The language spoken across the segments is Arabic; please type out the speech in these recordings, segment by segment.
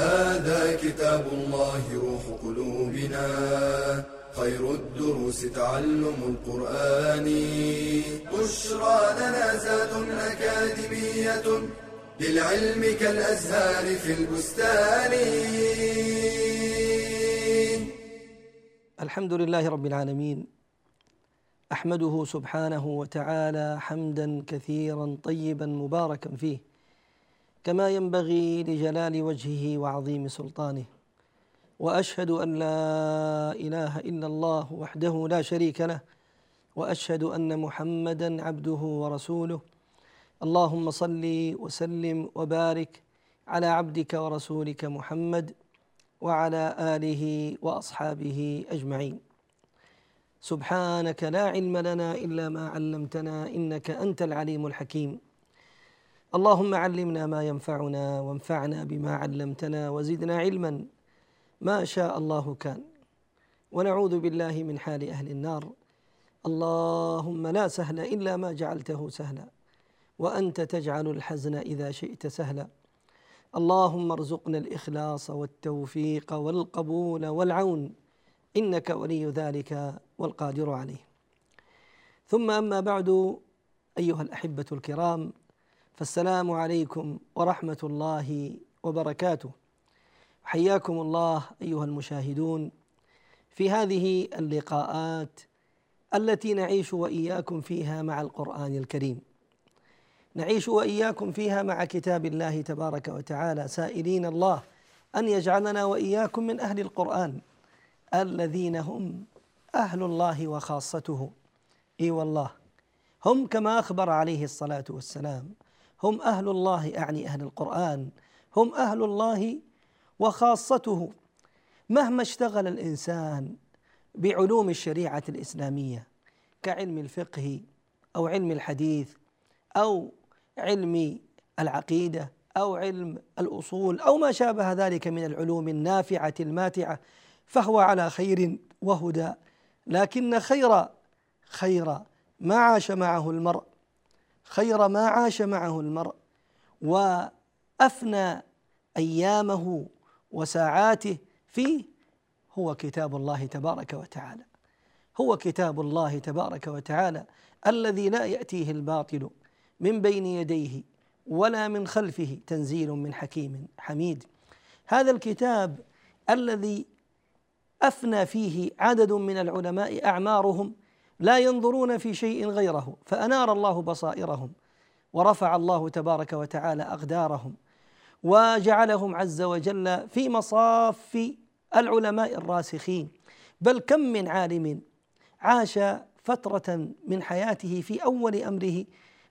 هذا كتاب الله روح قلوبنا. خير الدروس تعلم القرآن. بشرى لنا زاد أكاديمية للعلم كالأزهار في البستان. الحمد لله رب العالمين. أحمده سبحانه وتعالى حمدا كثيرا طيبا مباركا فيه. كما ينبغي لجلال وجهه وعظيم سلطانه. وأشهد أن لا إله إلا الله وحده لا شريك له. وأشهد أن محمدا عبده ورسوله. اللهم صل وسلم وبارك على عبدك ورسولك محمد وعلى آله وأصحابه أجمعين. سبحانك لا علم لنا إلا ما علمتنا إنك أنت العليم الحكيم. اللهم علمنا ما ينفعنا وانفعنا بما علمتنا وزدنا علما. ما شاء الله كان. ونعوذ بالله من حال أهل النار. اللهم لا سهل إلا ما جعلته سهلا وأنت تجعل الحزن إذا شئت سهلا اللهم ارزقنا الإخلاص والتوفيق والقبول والعون. إنك ولي ذلك والقادر عليه. ثم أما بعد أيها الأحبة الكرام فالسلام عليكم ورحمة الله وبركاته. حياكم الله أيها المشاهدون في هذه اللقاءات التي نعيش وإياكم فيها مع القرآن الكريم. نعيش وإياكم فيها مع كتاب الله تبارك وتعالى سائلين الله أن يجعلنا وإياكم من أهل القرآن الذين هم أهل الله وخاصته. إي والله هم كما أخبر عليه الصلاة والسلام هم أهل الله أعني أهل القرآن. هم أهل الله وخاصته مهما اشتغل الإنسان بعلوم الشريعة الإسلامية كعلم الفقه أو علم الحديث أو علم العقيدة أو علم الأصول أو ما شابه ذلك من العلوم النافعة الماتعة فهو على خير وهدى. لكن خير خير ما عاش معه المرء خير ما عاش معه المرء وأفنى أيامه وساعاته فيه هو كتاب الله تبارك وتعالى. هو كتاب الله تبارك وتعالى الذي لا يأتيه الباطل من بين يديه ولا من خلفه تنزيل من حكيم حميد. هذا الكتاب الذي أفنى فيه عدد من العلماء أعمارهم لا ينظرون في شيء غيره فأنار الله بصائرهم ورفع الله تبارك وتعالى أقدارهم وجعلهم عز وجل في مصاف العلماء الراسخين. بل كم من عالم عاش فترة من حياته في أول أمره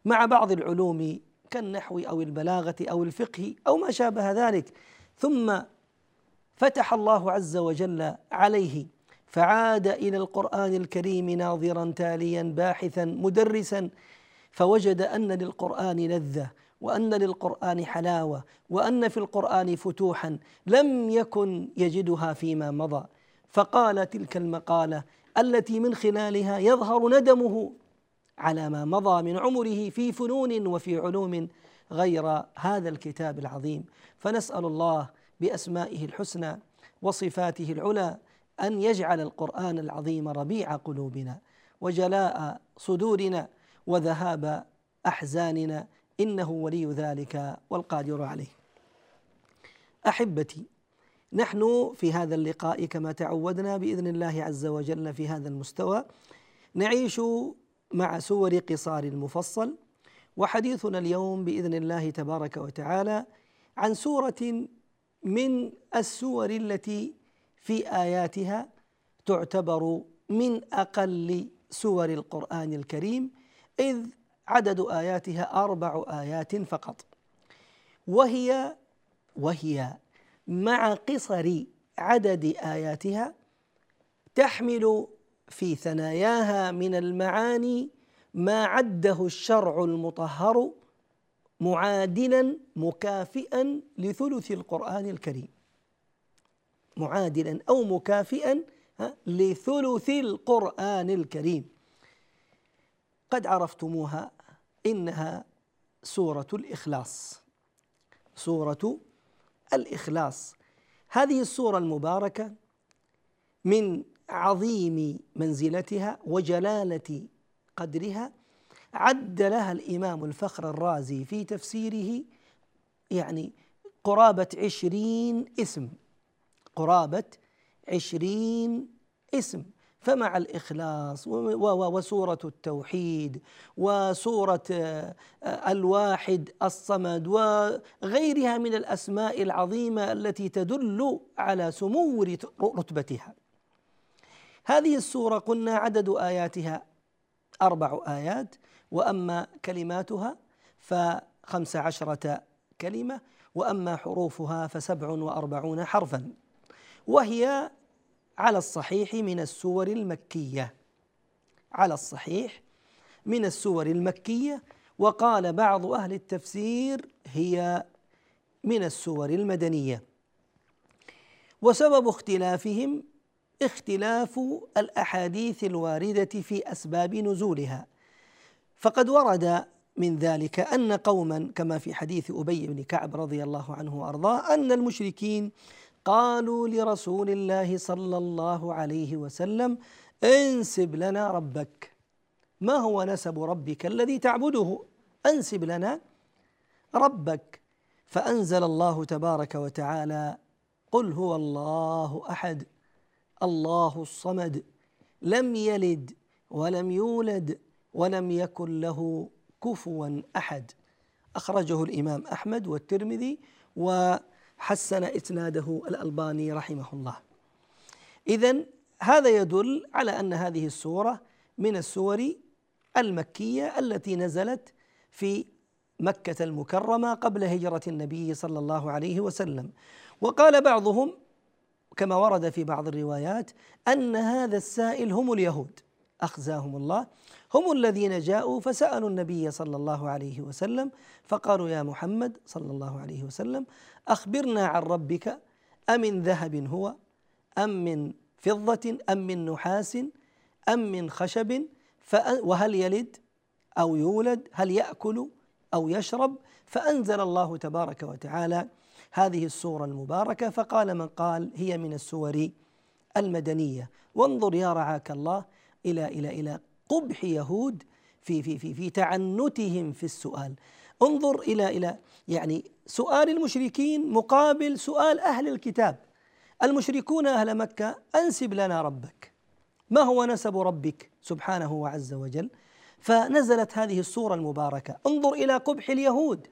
مع بعض العلوم كالنحو أو البلاغة أو الفقه أو ما شابه ذلك ثم فتح الله عز وجل عليه فعاد إلى القرآن الكريم ناظرا تاليا باحثا مدرسا فوجد أن للقرآن لذة وأن للقرآن حلاوة وأن في القرآن فتوحا لم يكن يجدها فيما مضى. فقال تلك المقالة التي من خلالها يظهر ندمه على ما مضى من عمره في فنون وفي علوم غير هذا الكتاب العظيم. فنسأل الله بأسمائه الحسنى وصفاته العلى أن يجعل القرآن العظيم ربيع قلوبنا وجلاء صدورنا وذهاب أحزاننا. إنه ولي ذلك والقادر عليه. أحبتي نحن في هذا اللقاء كما تعودنا بإذن الله عز وجل في هذا المستوى نعيش مع سور قصار المفصل وحديثنا اليوم بإذن الله تبارك وتعالى عن سورة من السور التي في آياتها تعتبر من أقل سور القرآن الكريم إذ عدد آياتها أربع آيات فقط. وهي وهي مع قصر عدد آياتها تحمل في ثناياها من المعاني ما عده الشرع المطهر معادلا مكافئا لثلث القرآن الكريم. معادلا أو مكافئا لثلث القرآن الكريم. قد عرفتموها إنها سورة الإخلاص. سورة الإخلاص. هذه السورة المباركة من عظيم منزلتها وجلالة قدرها. عد لها الإمام الفخر الرازي في تفسيره يعني قرابة عشرين اسم. قرابة عشرين اسم. فمع الإخلاص وسورة التوحيد وسورة آه، الواحد الصمد وغيرها من الأسماء العظيمة التي تدل على سمو رتبتها. هذه السورة قلنا عدد آياتها أربع آيات وأما كلماتها فخمس عشرة كلمة وأما حروفها فسبع وأربعون حرفا. وهي على الصحيح من السور المكية. على الصحيح من السور المكية. وقال بعض أهل التفسير هي من السور المدنية. وسبب اختلافهم اختلاف الأحاديث الواردة في أسباب نزولها. فقد ورد من ذلك أن قوما كما في حديث أبي بن كعب رضي الله عنه وأرضاه أن المشركين قالوا لرسول الله صلى الله عليه وسلم انسب لنا ربك. ما هو نسب ربك الذي تعبده؟ انسب لنا ربك. فأنزل الله تبارك وتعالى قل هو الله أحد الله الصمد لم يلد ولم يولد ولم يكن له كفوا أحد. أخرجه الإمام أحمد والترمذي و حسن إسناده الألباني رحمه الله. اذا هذا يدل على أن هذه السورة من السور المكية التي نزلت في مكة المكرمة قبل هجرة النبي صلى الله عليه وسلم. وقال بعضهم كما ورد في بعض الروايات أن هذا السائل هم اليهود أخزاهم الله. هم الذين جاءوا فسألوا النبي صلى الله عليه وسلم فقالوا يا محمد صلى الله عليه وسلم أخبرنا عن ربك امن ذهب هو أم من فضة أم من نحاس أم من خشب وهل يلد أو يولد هل يأكل أو يشرب؟ فأنزل الله تبارك وتعالى هذه السورة المباركة فقال من قال هي من السور المدنية. وانظر يا رعاك الله إلى إلى إلى قبح يهود في في في في تعنتهم في السؤال. انظر إلى إلى يعني سؤال المشركين مقابل سؤال أهل الكتاب. المشركون أهل مكة أنسب لنا ربك. ما هو نسب ربك سبحانه وعز وجل؟ فنزلت هذه السورة المباركة. انظر إلى قبح اليهود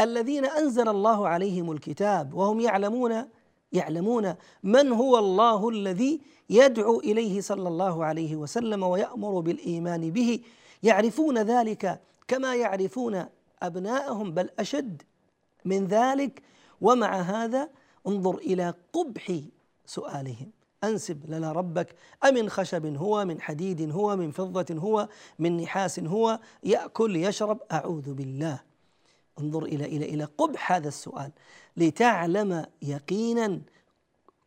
الذين أنزل الله عليهم الكتاب وهم يعلمون يعلمون من هو الله الذي يدعو إليه صلى الله عليه وسلم ويأمر بالإيمان به. يعرفون ذلك كما يعرفون أبناءهم بل أشد من ذلك. ومع هذا انظر إلى قبح سؤالهم. أنسب لنا ربك أمن خشب هو من حديد هو من فضة هو من نحاس هو يأكل يشرب أعوذ بالله. انظر إلى إلى إلى قبح هذا السؤال. لتعلم يقينا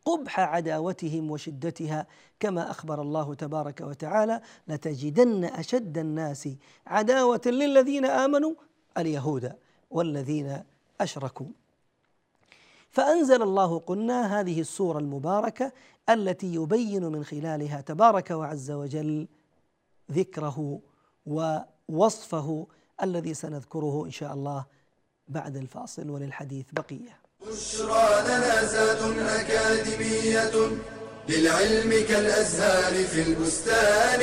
قبح عداوتهم وشدتها كما أخبر الله تبارك وتعالى لتجدن أشد الناس عداوة للذين آمنوا اليهود والذين أشركوا. فأنزل الله قلنا هذه السورة المباركة التي يبين من خلالها تبارك وعز وجل ذكره ووصفه الذي سنذكره إن شاء الله بعد الفاصل وللحديث بقية. بشرى لنا زاد أكاديمية للعلم كالأزهار في البستان.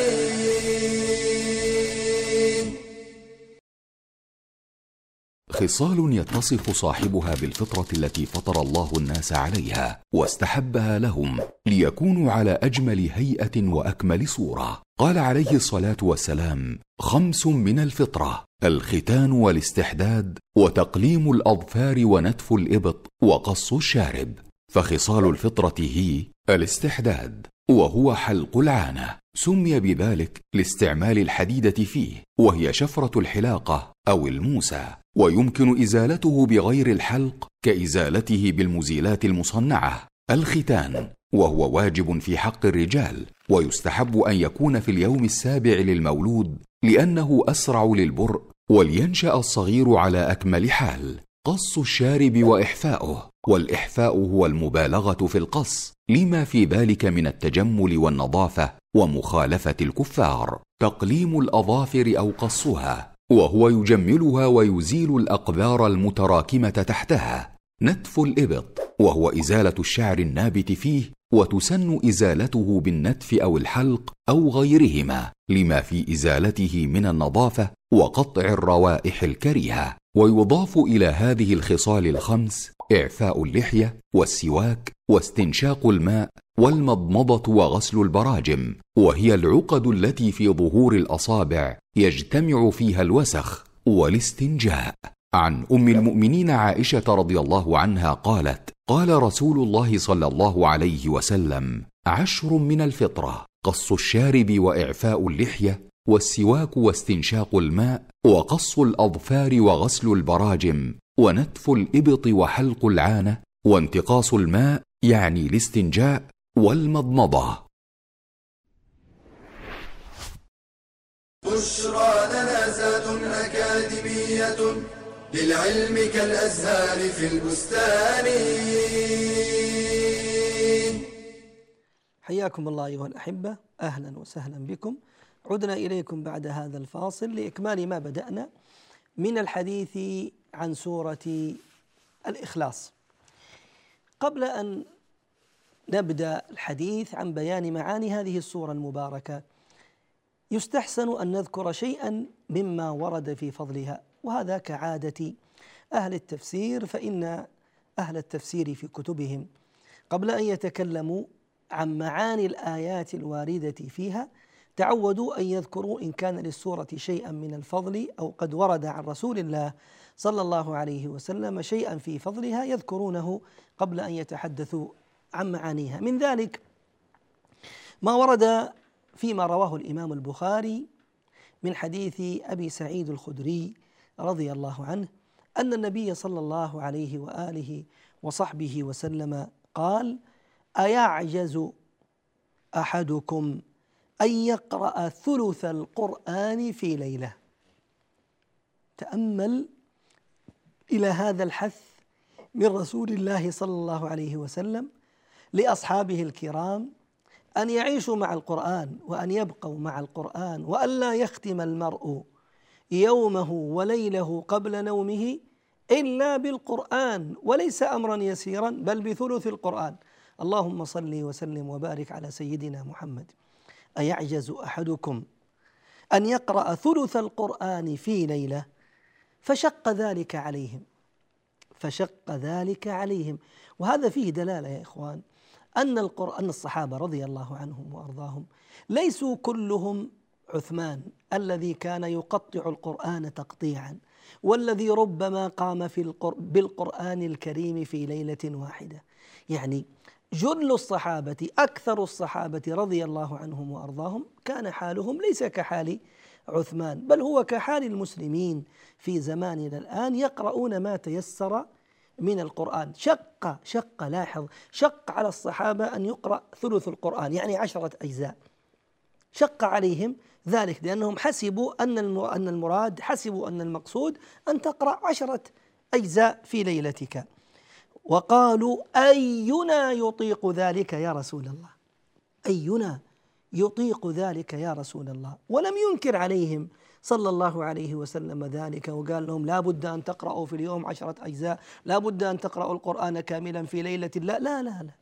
خصال يتصف صاحبها بالفطرة التي فطر الله الناس عليها واستحبها لهم ليكونوا على أجمل هيئة وأكمل صورة. قال عليه الصلاة والسلام خمس من الفطرة الختان والاستحداد وتقليم الأظفار ونتف الإبط وقص الشارب فخصال الفطرة هي الاستحداد وهو حلق العانة سمي بذلك لاستعمال الحديدة فيه وهي شفرة الحلاقة أو الموسى ويمكن إزالته بغير الحلق كإزالته بالمزيلات المصنعة الختان. وهو واجب في حق الرجال ويستحب أن يكون في اليوم السابع للمولود لأنه أسرع للبرء ولينشأ الصغير على أكمل حال قص الشارب وإحفاؤه والإحفاء هو المبالغة في القص لما في ذلك من التجمل والنظافة ومخالفة الكفار تقليم الأظافر أو قصها وهو يجملها ويزيل الاقذار المتراكمة تحتها نتف الإبط وهو إزالة الشعر النابت فيه وتسن إزالته بالنتف أو الحلق أو غيرهما لما في إزالته من النظافة وقطع الروائح الكريهة. ويضاف إلى هذه الخصال الخمس إعفاء اللحية والسواك واستنشاق الماء والمضمضة وغسل البراجم وهي العقد التي في ظهور الأصابع يجتمع فيها الوسخ والاستنجاء. عن أم المؤمنين عائشة رضي الله عنها قالت قال رسول الله صلى الله عليه وسلم عشر من الفطرة قص الشارب وإعفاء اللحية والسواك واستنشاق الماء وقص الأظفار وغسل البراجم ونتف الإبط وحلق العانة وانتقاص الماء يعني الاستنجاء والمضمضة. بشرى لنا أكاديمية للعلم كالأزهار في البستان. حياكم الله أيها الأحبة. أهلا وسهلا بكم. عدنا إليكم بعد هذا الفاصل لإكمال ما بدأنا من الحديث عن سورة الإخلاص. قبل أن نبدأ الحديث عن بيان معاني هذه السورة المباركة يستحسن أن نذكر شيئا مما ورد في فضلها. وهذا كعادة أهل التفسير فإن أهل التفسير في كتبهم قبل أن يتكلموا عن معاني الآيات الواردة فيها تعودوا أن يذكروا إن كان للسورة شيئا من الفضل أو قد ورد عن رسول الله صلى الله عليه وسلم شيئا في فضلها يذكرونه قبل أن يتحدثوا عن معانيها. من ذلك ما ورد فيما رواه الإمام البخاري من حديث أبي سعيد الخدري رضي الله عنه أن النبي صلى الله عليه وآله وصحبه وسلم قال أيعجز أحدكم أن يقرأ ثلث القرآن في ليلة؟ تأمل إلى هذا الحث من رسول الله صلى الله عليه وسلم لأصحابه الكرام أن يعيشوا مع القرآن وأن يبقوا مع القرآن وأن لا يختم المرء يومه وليله قبل نومه إلا بالقرآن وليس امرا يسيرا بل بثلث القرآن. اللهم صل وسلم وبارك على سيدنا محمد. أيعجز أحدكم أن يقرأ ثلث القرآن في ليلة؟ فشق ذلك عليهم. فشق ذلك عليهم. وهذا فيه دلالة يا إخوان أن القرآن الصحابة رضي الله عنهم وأرضاهم ليسوا كلهم عثمان الذي كان يقطع القرآن تقطيعا والذي ربما قام في القر بالقرآن الكريم في ليلة واحدة. يعني جل الصحابة أكثر الصحابة رضي الله عنهم وأرضاهم كان حالهم ليس كحال عثمان بل هو كحال المسلمين في زماننا الآن يقرؤون ما تيسر من القرآن. شق شق لاحظ شق على الصحابة أن يقرأ ثلث القرآن يعني عشرة أجزاء. شق عليهم ذلك لأنهم حسبوا أن أن المراد حسبوا أن المقصود أن تقرأ عشرة أجزاء في ليلتك. وقالوا أينا يطيق ذلك يا رسول الله؟ أينا يطيق ذلك يا رسول الله؟ ولم ينكر عليهم صلى الله عليه وسلم ذلك وقال لهم لا بد أن تقرأوا في اليوم عشرة أجزاء لا بد أن تقرأوا القرآن كاملا في ليلة لا لا لا, لا.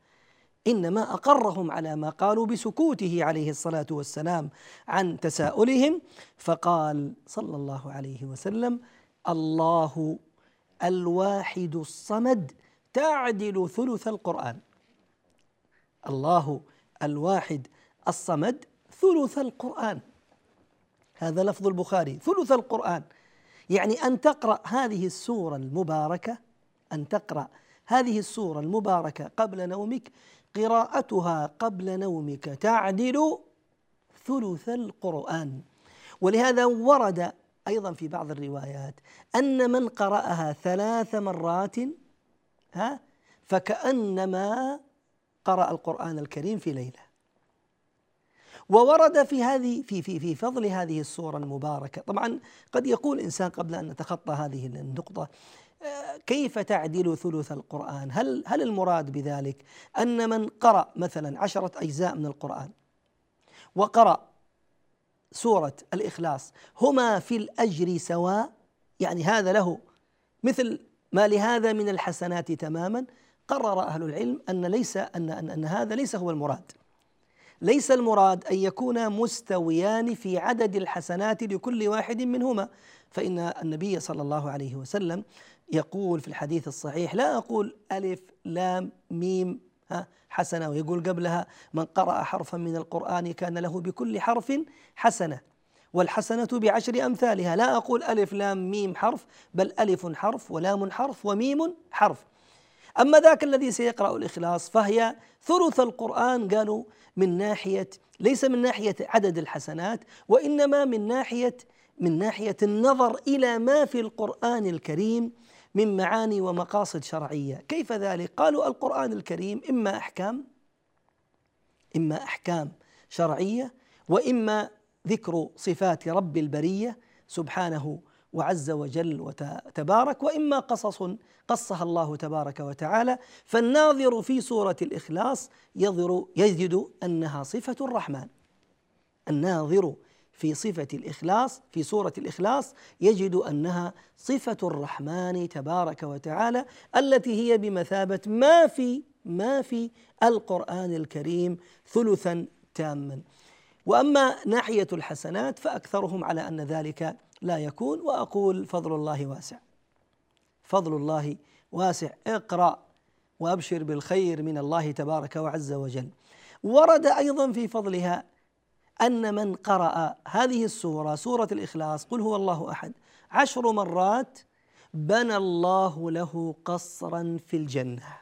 إنما أقرهم على ما قالوا بسكوته عليه الصلاة والسلام عن تساؤلهم فقال صلى الله عليه وسلم الله الواحد الصمد تعدل ثلث القرآن. الله الواحد الصمد ثلث القرآن. هذا لفظ البخاري ثلث القرآن. يعني أن تقرأ هذه السورة المباركة أن تقرأ هذه السورة المباركة قبل نومك قراءتها قبل نومك تعدل ثلث القرآن. ولهذا ورد أيضا في بعض الروايات أن من قرأها ثلاث مرات ها فكأنما قرأ القرآن الكريم في ليلة. وورد في هذه في في في فضل هذه السورة المباركة. طبعا قد يقول إنسان قبل أن نتخطى هذه النقطة كيف تعدل ثلث القرآن؟ هل هل المراد بذلك أن من قرأ مثلا عشرة أجزاء من القرآن وقرأ سورة الإخلاص هما في الأجر سواء؟ يعني هذا له مثل ما لهذا من الحسنات تماما. قرر أهل العلم أن ليس أن أن, أن هذا ليس هو المراد. ليس المراد أن يكونا مستويان في عدد الحسنات لكل واحد منهما. فإن النبي صلى الله عليه وسلم يقول في الحديث الصحيح لا أقول ألف لام ميم حسنة ويقول قبلها من قرأ حرفا من القرآن كان له بكل حرف حسنة. والحسنة بعشر أمثالها لا أقول ألف لام ميم حرف بل ألف حرف ولام حرف وميم حرف. أما ذاك الذي سيقرأ الإخلاص فهي ثلث القرآن قالوا من ناحية ليس من ناحية عدد الحسنات وإنما من ناحية من ناحية النظر إلى ما في القرآن الكريم من معاني ومقاصد شرعية، كيف ذلك؟ قالوا القرآن الكريم إما أحكام إما أحكام شرعية وإما ذكر صفات رب البرية سبحانه وعز وجل وتبارك وإما قصص قصها الله تبارك وتعالى. فالناظر في سورة الإخلاص يظر يجد أنها صفة الرحمن. الناظر في صفة الإخلاص في سورة الإخلاص يجد أنها صفة الرحمن تبارك وتعالى التي هي بمثابة ما في ما في القرآن الكريم ثلثا تاما. وأما ناحية الحسنات فأكثرهم على أن ذلك لا يكون وأقول فضل الله واسع. فضل الله واسع. اقرأ وأبشر بالخير من الله تبارك وعز وجل. ورد أيضا في فضلها أن من قرأ هذه السورة سورة الإخلاص قل هو الله أحد عشر مرات بنى الله له قصرا في الجنة.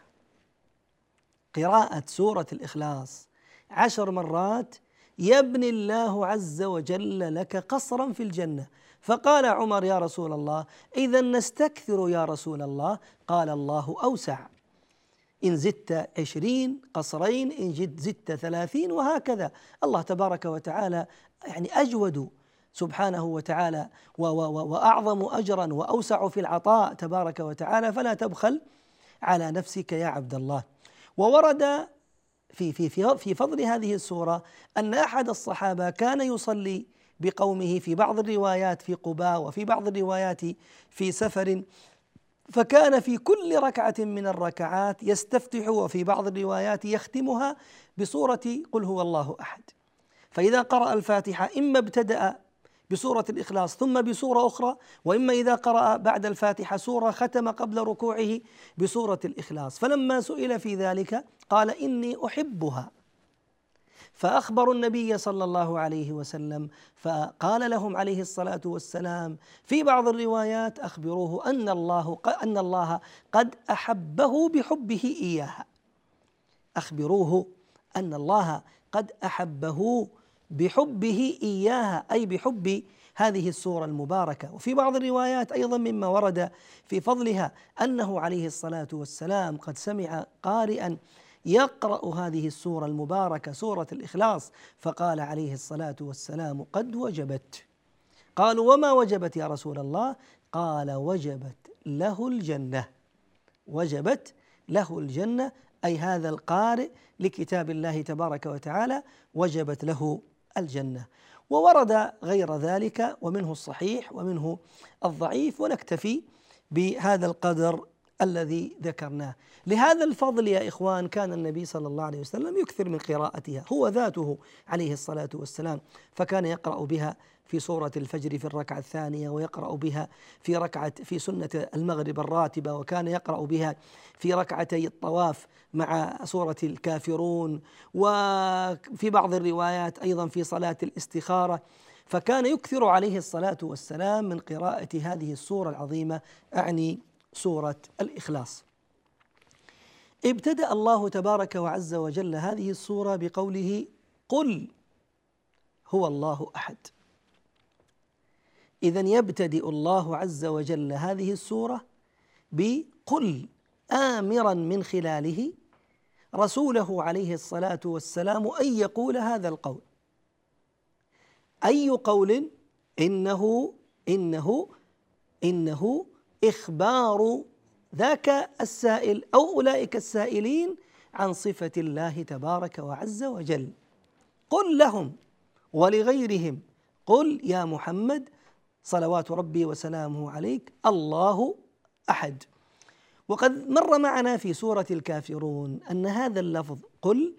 قراءة سورة الإخلاص عشر مرات يبني الله عز وجل لك قصرا في الجنة. فقال عمر يا رسول الله إذا نستكثر يا رسول الله؟ قال الله أوسع. إن زدت عشرين قصرين إن زدت ثلاثين وهكذا. الله تبارك وتعالى يعني أجود سبحانه وتعالى وأعظم أجرا وأوسع في العطاء تبارك وتعالى. فلا تبخل على نفسك يا عبد الله. وورد في في في في فضل هذه السورة أن أحد الصحابة كان يصلي بقومه في بعض الروايات في قباء وفي بعض الروايات في سفر. فكان في كل ركعة من الركعات يستفتح وفي بعض الروايات يختمها بصورة قل هو الله أحد. فإذا قرأ الفاتحة إما ابتدأ بسورة الإخلاص ثم بسورة أخرى وإما إذا قرأ بعد الفاتحة سورة ختم قبل ركوعه بسورة الإخلاص. فلما سئل في ذلك قال إني أحبها. فأخبروا النبي صلى الله عليه وسلم فقال لهم عليه الصلاة والسلام في بعض الروايات أخبروه أن الله أن الله قد أحبه بحبه إياها. أخبروه أن الله قد أحبه بحبه إياها أي بحب هذه السورة المباركة. وفي بعض الروايات أيضا مما ورد في فضلها أنه عليه الصلاة والسلام قد سمع قارئا يقرأ هذه السورة المباركة سورة الإخلاص فقال عليه الصلاة والسلام قد وجبت. قالوا وما وجبت يا رسول الله؟ قال وجبت له الجنة. وجبت له الجنة أي هذا القارئ لكتاب الله تبارك وتعالى وجبت له الجنة. وورد غير ذلك ومنه الصحيح ومنه الضعيف ونكتفي بهذا القدر الذي ذكرناه. لهذا الفضل يا إخوان كان النبي صلى الله عليه وسلم يكثر من قراءتها هو ذاته عليه الصلاة والسلام فكان يقرأ بها في سورة الفجر في الركعة الثانية ويقرأ بها في ركعة في سنة المغرب الراتبة وكان يقرأ بها في ركعتي الطواف مع سورة الكافرون وفي بعض الروايات أيضا في صلاة الاستخارة. فكان يكثر عليه الصلاة والسلام من قراءة هذه السورة العظيمة أعني سورة الإخلاص. ابتدأ الله تبارك وعز وجل هذه السورة بقوله قل هو الله أحد. إذا يبتدئ الله عز وجل هذه السورة بقل آمرا من خلاله رسوله عليه الصلاة والسلام أن يقول هذا القول. أي قول؟ إنه إنه إنه إخبار ذاك السائل أو أولئك السائلين عن صفة الله تبارك وعز وجل. قل لهم ولغيرهم. قل يا محمد صلوات ربي وسلامه عليك الله أحد. وقد مر معنا في سورة الكافرون أن هذا اللفظ قل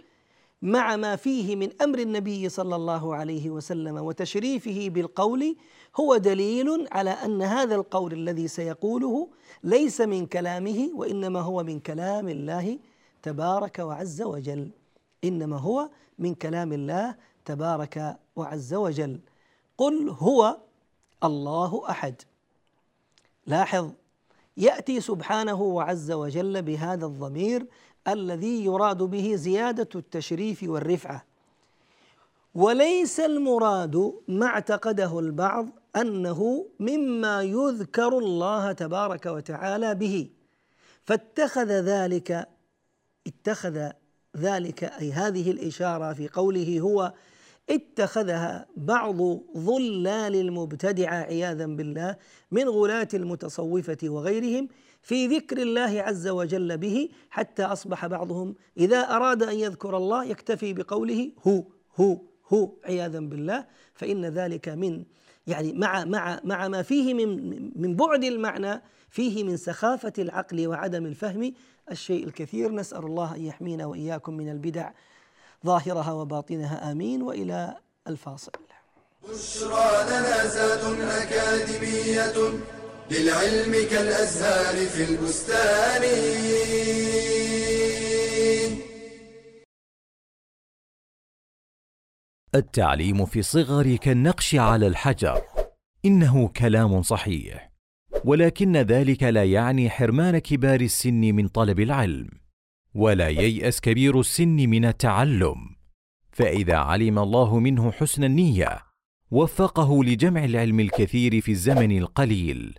مع ما فيه من أمر النبي صلى الله عليه وسلم وتشريفه بالقول هو دليل على أن هذا القول الذي سيقوله ليس من كلامه وإنما هو من كلام الله تبارك وعز وجل. إنما هو من كلام الله تبارك وعز وجل. قل هو الله أحد. لاحظ يأتي سبحانه وعز وجل بهذا الضمير الذي يراد به زيادة التشريف والرفعة. وليس المراد ما اعتقده البعض أنه مما يذكر الله تبارك وتعالى به. فاتخذ ذلك اتخذ ذلك أي هذه الإشارة في قوله هو اتخذها بعض ظلال المبتدعة عياذا بالله من غلاة المتصوفة وغيرهم في ذكر الله عز وجل به حتى أصبح بعضهم إذا أراد أن يذكر الله يكتفي بقوله هو هو هو عياذا بالله. فإن ذلك من يعني مع مع مع ما فيه من من بعد المعنى فيه من سخافة العقل وعدم الفهم الشيء الكثير. نسأل الله أن يحمينا وإياكم من البدع ظاهرها وباطنها. آمين. وإلى الفاصل. بشرى لنا زاد أكاديمية. للعلم كالأزهار في البستان. التعليم في الصغر كالنقش على الحجر. إنه كلام صحيح. ولكن ذلك لا يعني حرمان كبار السن من طلب العلم. ولا ييأس كبير السن من التعلم. فإذا علم الله منه حسن النية وفقه لجمع العلم الكثير في الزمن القليل.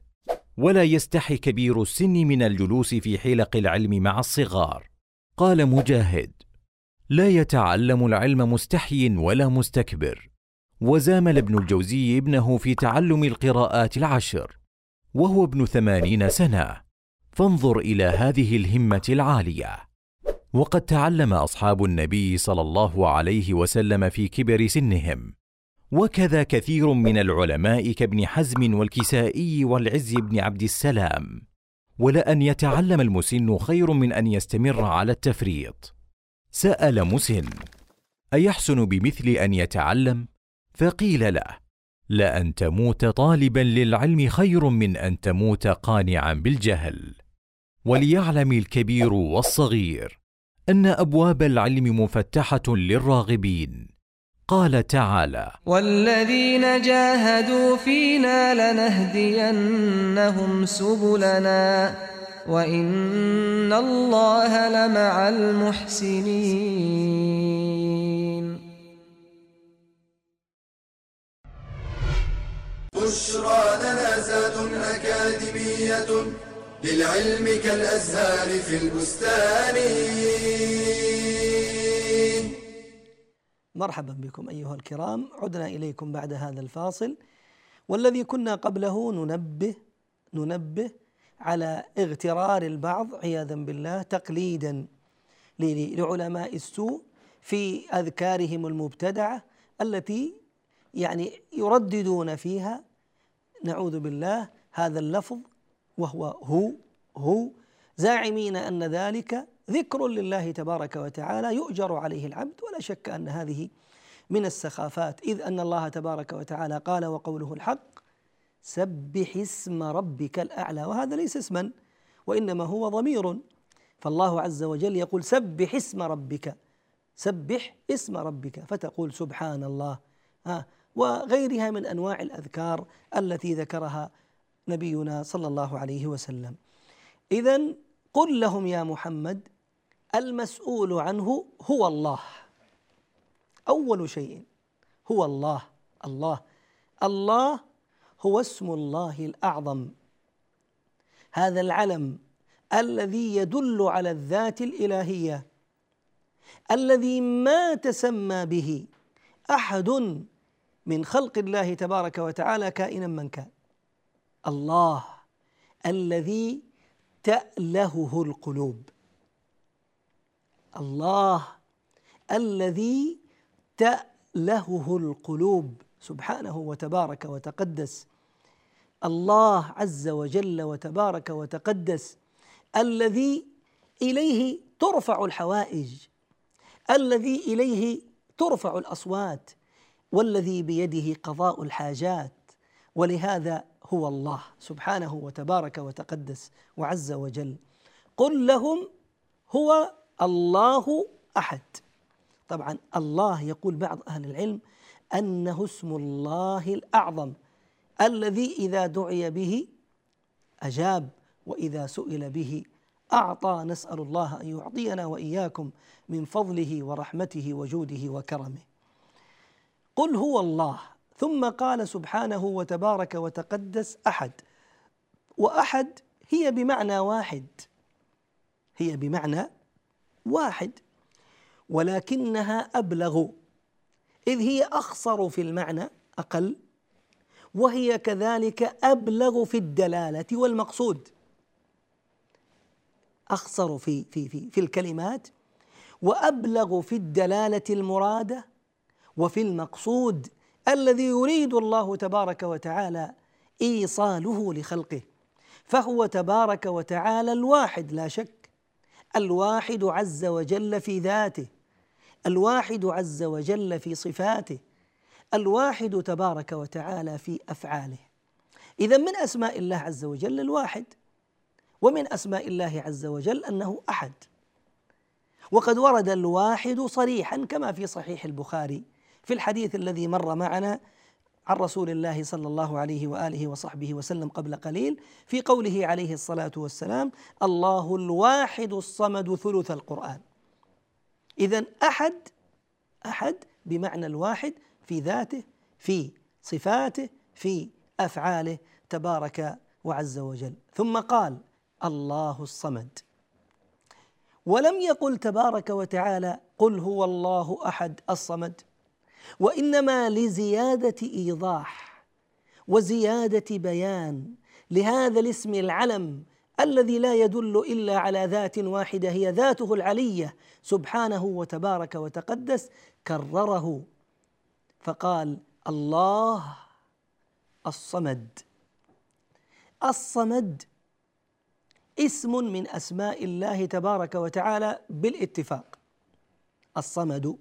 ولا يستحي كبير السن من الجلوس في حلق العلم مع الصغار. قال مجاهد لا يتعلم العلم مستحي ولا مستكبر. وزامل ابن الجوزي ابنه في تعلم القراءات العشر وهو ابن ثمانين سنة. فانظر إلى هذه الهمة العالية. وقد تعلم أصحاب النبي صلى الله عليه وسلم في كبر سنهم. وكذا كثير من العلماء كابن حزم والكسائي والعز بن عبد السلام. ولان يتعلم المسن خير من أن يستمر على التفريط. سأل مسن أيحسن بمثل أن يتعلم؟ فقيل له لأن تموت طالبا للعلم خير من أن تموت قانعا بالجهل. وليعلم الكبير والصغير أن أبواب العلم مفتحة للراغبين. قال تعالى والذين جاهدوا فينا لنهدينهم سبلنا وإن الله لمع المحسنين. بشرى لنا زاد أكاديمية للعلم كالأزهار في البستان. مرحبا بكم أيها الكرام. عدنا إليكم بعد هذا الفاصل. والذي كنا قبله ننبه ننبه على اغترار البعض عياذا بالله تقليدا لعلماء السوء في أذكارهم المبتدعة التي يعني يرددون فيها. نعوذ بالله هذا اللفظ وهو هو هو. زاعمين أن ذلك ذكر لله تبارك وتعالى يؤجر عليه العبد ولا شك أن هذه من السخافات. إذ أن الله تبارك وتعالى قال وقوله الحق سبح اسم ربك الأعلى وهذا ليس اسما وإنما هو ضمير. فالله عز وجل يقول سبح اسم ربك سبح اسم ربك فتقول سبحان الله. ها وغيرها من أنواع الأذكار التي ذكرها نبينا صلى الله عليه وسلم. اذا قل لهم يا محمد المسؤول عنه هو الله. أول شيء هو الله. الله. الله هو اسم الله الأعظم. هذا العلم الذي يدل على الذات الإلهية. الذي ما تسمى به أحد من خلق الله تبارك وتعالى كائنا من كان. الله الذي تألهه القلوب. الله الذي تألهه القلوب سبحانه وتبارك وتقدس. الله عز وجل وتبارك وتقدس الذي إليه ترفع الحوائج الذي إليه ترفع الأصوات والذي بيده قضاء الحاجات. ولهذا هو الله سبحانه وتبارك وتقدس وعز وجل. قل لهم هو الله أحد. طبعا الله يقول بعض أهل العلم أنه اسم الله الأعظم الذي إذا دعي به أجاب وإذا سئل به أعطى. نسأل الله أن يعطينا وإياكم من فضله ورحمته وجوده وكرمه. قل هو الله. ثم قال سبحانه وتبارك وتقدس أحد. وأحد هي بمعنى واحد. هي بمعنى واحد ولكنها أبلغ. إذ هي أخصر في المعنى أقل. وهي كذلك أبلغ في الدلالة والمقصود. أخصر في في في في الكلمات وأبلغ في الدلالة المرادة وفي المقصود الذي يريد الله تبارك وتعالى إيصاله لخلقه. فهو تبارك وتعالى الواحد لا شك. الواحد عز وجل في ذاته الواحد عز وجل في صفاته الواحد تبارك وتعالى في أفعاله. اذا من أسماء الله عز وجل الواحد ومن أسماء الله عز وجل أنه أحد. وقد ورد الواحد صريحا كما في صحيح البخاري في الحديث الذي مر معنا عن رسول الله صلى الله عليه وآله وصحبه وسلم قبل قليل في قوله عليه الصلاة والسلام الله الواحد الصمد ثلث القرآن. اذا أحد أحد بمعنى الواحد في ذاته في صفاته في أفعاله تبارك وعز وجل. ثم قال الله الصمد. ولم يقل تبارك وتعالى قل هو الله أحد الصمد. وإنما لزيادة إيضاح وزيادة بيان لهذا الاسم العلم الذي لا يدل إلا على ذات واحدة هي ذاته العلية سبحانه وتبارك وتقدس كرره. فقال الله الصمد. الصمد اسم من أسماء الله تبارك وتعالى بالاتفاق. الصمد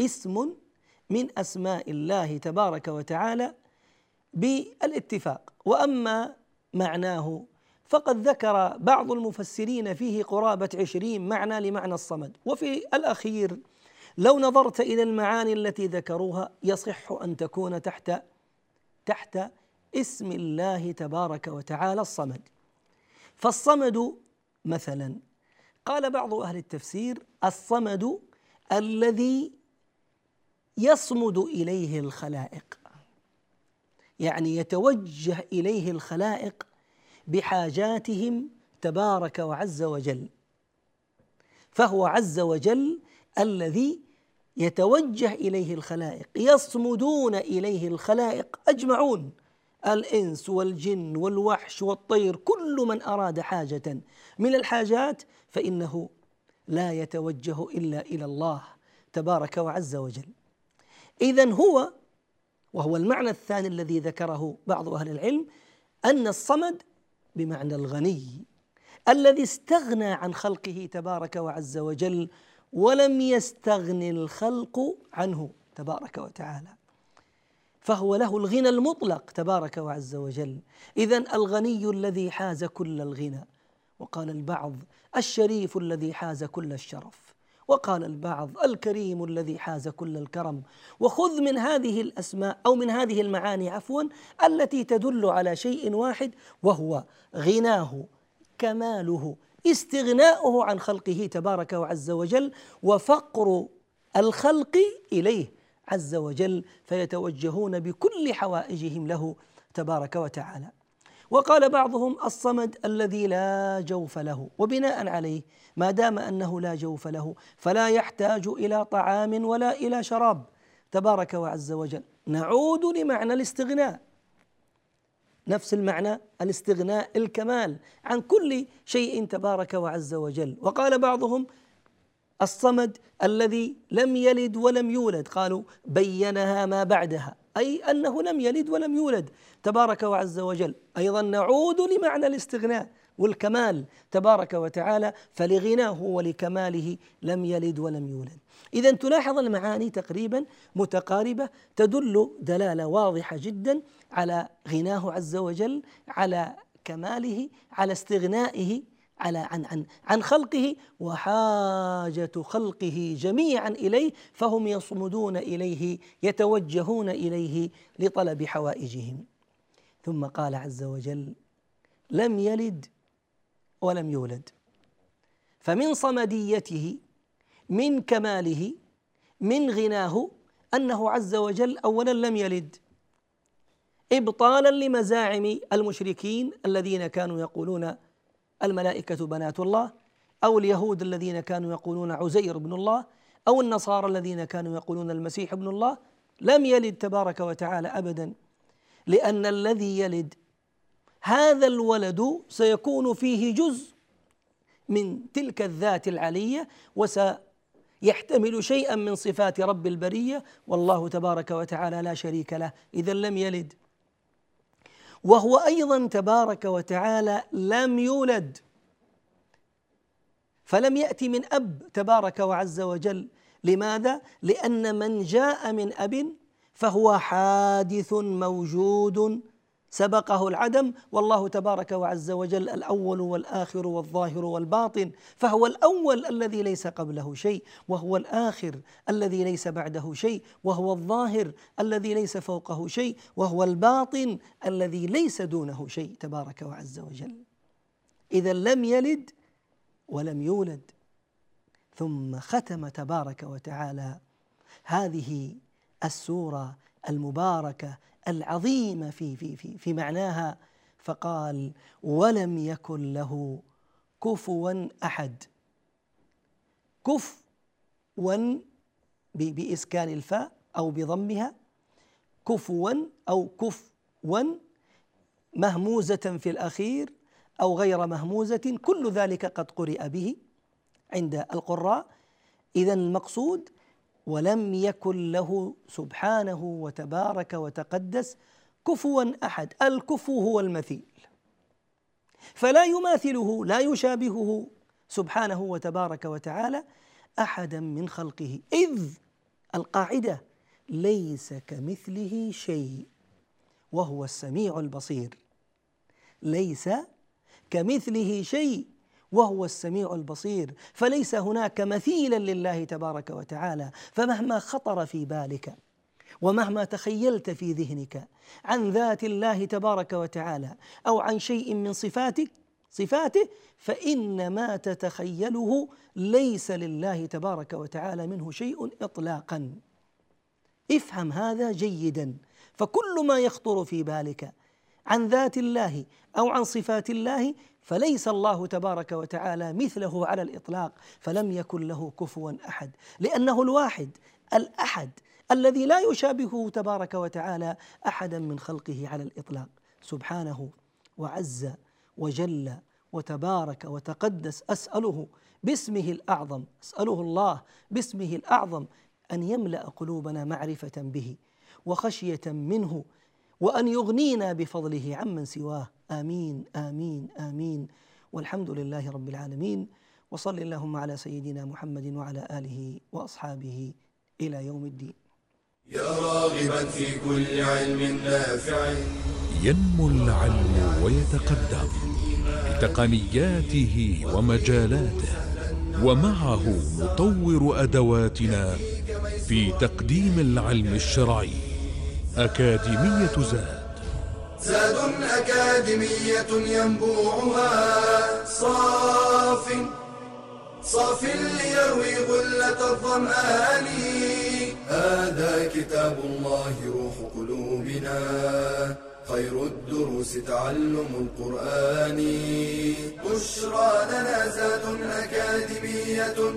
اسم من أسماء الله تبارك وتعالى بالاتفاق. وأما معناه فقد ذكر بعض المفسرين فيه قرابة عشرين معنى لمعنى الصمد. وفي الأخير لو نظرت إلى المعاني التي ذكروها يصح أن تكون تحت تحت اسم الله تبارك وتعالى الصمد. فالصمد مثلا قال بعض أهل التفسير الصمد الذي يصمد إليه الخلائق. يعني يتوجه إليه الخلائق بحاجاتهم تبارك وعز وجل. فهو عز وجل الذي يتوجه إليه الخلائق يصمدون إليه الخلائق أجمعون. الإنس والجن والوحش والطير كل من أراد حاجة من الحاجات فإنه لا يتوجه إلا إلى الله تبارك وعز وجل. اذا هو وهو المعنى الثاني الذي ذكره بعض أهل العلم أن الصمد بمعنى الغني الذي استغنى عن خلقه تبارك وعز وجل ولم يستغن الخلق عنه تبارك وتعالى. فهو له الغنى المطلق تبارك وعز وجل. اذا الغني الذي حاز كل الغنى. وقال البعض الشريف الذي حاز كل الشرف. وقال البعض الكريم الذي حاز كل الكرم وخذ من هذه الأسماء أو من هذه المعاني عفوا التي تدل على شيء واحد وهو غناه كماله استغناؤه عن خلقه تبارك وعز وجل وفقر الخلق إليه عز وجل فيتوجهون بكل حوائجهم له تبارك وتعالى. وقال بعضهم الصمد الذي لا جوف له وبناء عليه ما دام أنه لا جوف له فلا يحتاج إلى طعام ولا إلى شراب. تبارك وعز وجل. نعود لمعنى الاستغناء. نفس المعنى الاستغناء الكمال عن كل شيء تبارك وعز وجل. وقال بعضهم الصمد الذي لم يلد ولم يولد. قالوا بينها ما بعدها. أي أنه لم يلد ولم يولد. تبارك وعز وجل. أيضا نعود لمعنى الاستغناء والكمال. تبارك وتعالى فلغناه ولكماله لم يلد ولم يولد. اذا تلاحظ المعاني تقريبا متقاربة تدل دلالة واضحة جدا على غناه عز وجل على كماله على استغنائه على عن عن عن خلقه وحاجة خلقه جميعا إليه فهم يصمدون إليه يتوجهون إليه لطلب حوائجهم. ثم قال عز وجل لم يلد ولم يولد. فمن صمديته من كماله من غناه أنه عز وجل اولا لم يلد. ابطالا لمزاعم المشركين الذين كانوا يقولون الملائكة بنات الله أو اليهود الذين كانوا يقولون عزير بن الله أو النصارى الذين كانوا يقولون المسيح ابن الله لم يلد تبارك وتعالى أبدا لأن الذي يلد هذا الولد سيكون فيه جزء من تلك الذات العلية وسيحتمل شيئا من صفات رب البرية والله تبارك وتعالى لا شريك له إذا لم يلد. وهو أيضا تبارك وتعالى لم يولد. فلم يأتي من أب تبارك وعز وجل. لماذا؟ لأن من جاء من أب فهو حادث موجود سبقه العدم والله تبارك وعز وجل الأول والآخر والظاهر والباطن فهو الأول الذي ليس قبله شيء وهو الآخر الذي ليس بعده شيء وهو الظاهر الذي ليس فوقه شيء وهو الباطن الذي ليس دونه شيء تبارك وعز وجل. إذا لم يلد ولم يولد ثم ختم تبارك وتعالى. هذه السورة المباركة العظيمه في في في في معناها فقال ولم يكن له كفوا أحد. كفوا بإسكان الفاء أو بضمها كفوا أو كفوا مهموزة في الأخير أو غير مهموزة كل ذلك قد قرئ به عند القراء. اذا المقصود ولم يكن له سبحانه وتبارك وتقدس كفوا أحد. الكفو هو المثيل. فلا يماثله لا يشابهه سبحانه وتبارك وتعالى احدا من خلقه. إذ القاعدة ليس كمثله شيء وهو السميع البصير. ليس كمثله شيء وهو السميع البصير فليس هناك مثيلا لله تبارك وتعالى فمهما خطر في بالك ومهما تخيلت في ذهنك عن ذات الله تبارك وتعالى أو عن شيء من صفاتك صفاته فان ما تتخيله ليس لله تبارك وتعالى منه شيء اطلاقا. افهم هذا جيدا فكل ما يخطر في بالك عن ذات الله أو عن صفات الله فليس الله تبارك وتعالى مثله على الإطلاق فلم يكن له كفوا أحد. لأنه الواحد الأحد الذي لا يشابهه تبارك وتعالى احدا من خلقه على الإطلاق. سبحانه وعز وجل وتبارك وتقدس أسأله باسمه الأعظم أسأله الله باسمه الأعظم أن يملأ قلوبنا معرفة به وخشية منه وأن يغنينا بفضله عمن سواه. آمين آمين آمين. والحمد لله رب العالمين. وصل اللهم على سيدنا محمد وعلى آله وأصحابه إلى يوم الدين. يا راغبا في كل علم نافع. ينمو العلم ويتقدم بتقنياته ومجالاته ومعه نطور أدواتنا في تقديم العلم الشرعي. أكاديمية زاد. زاد أكاديمية ينبوعها. صاف صاف ليروي غلة الظمآن. هذا كتاب الله روح قلوبنا. خير الدروس تعلم القرآن. بشرى لنا زاد أكاديمية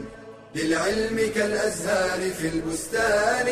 للعلم كالأزهار في البستان.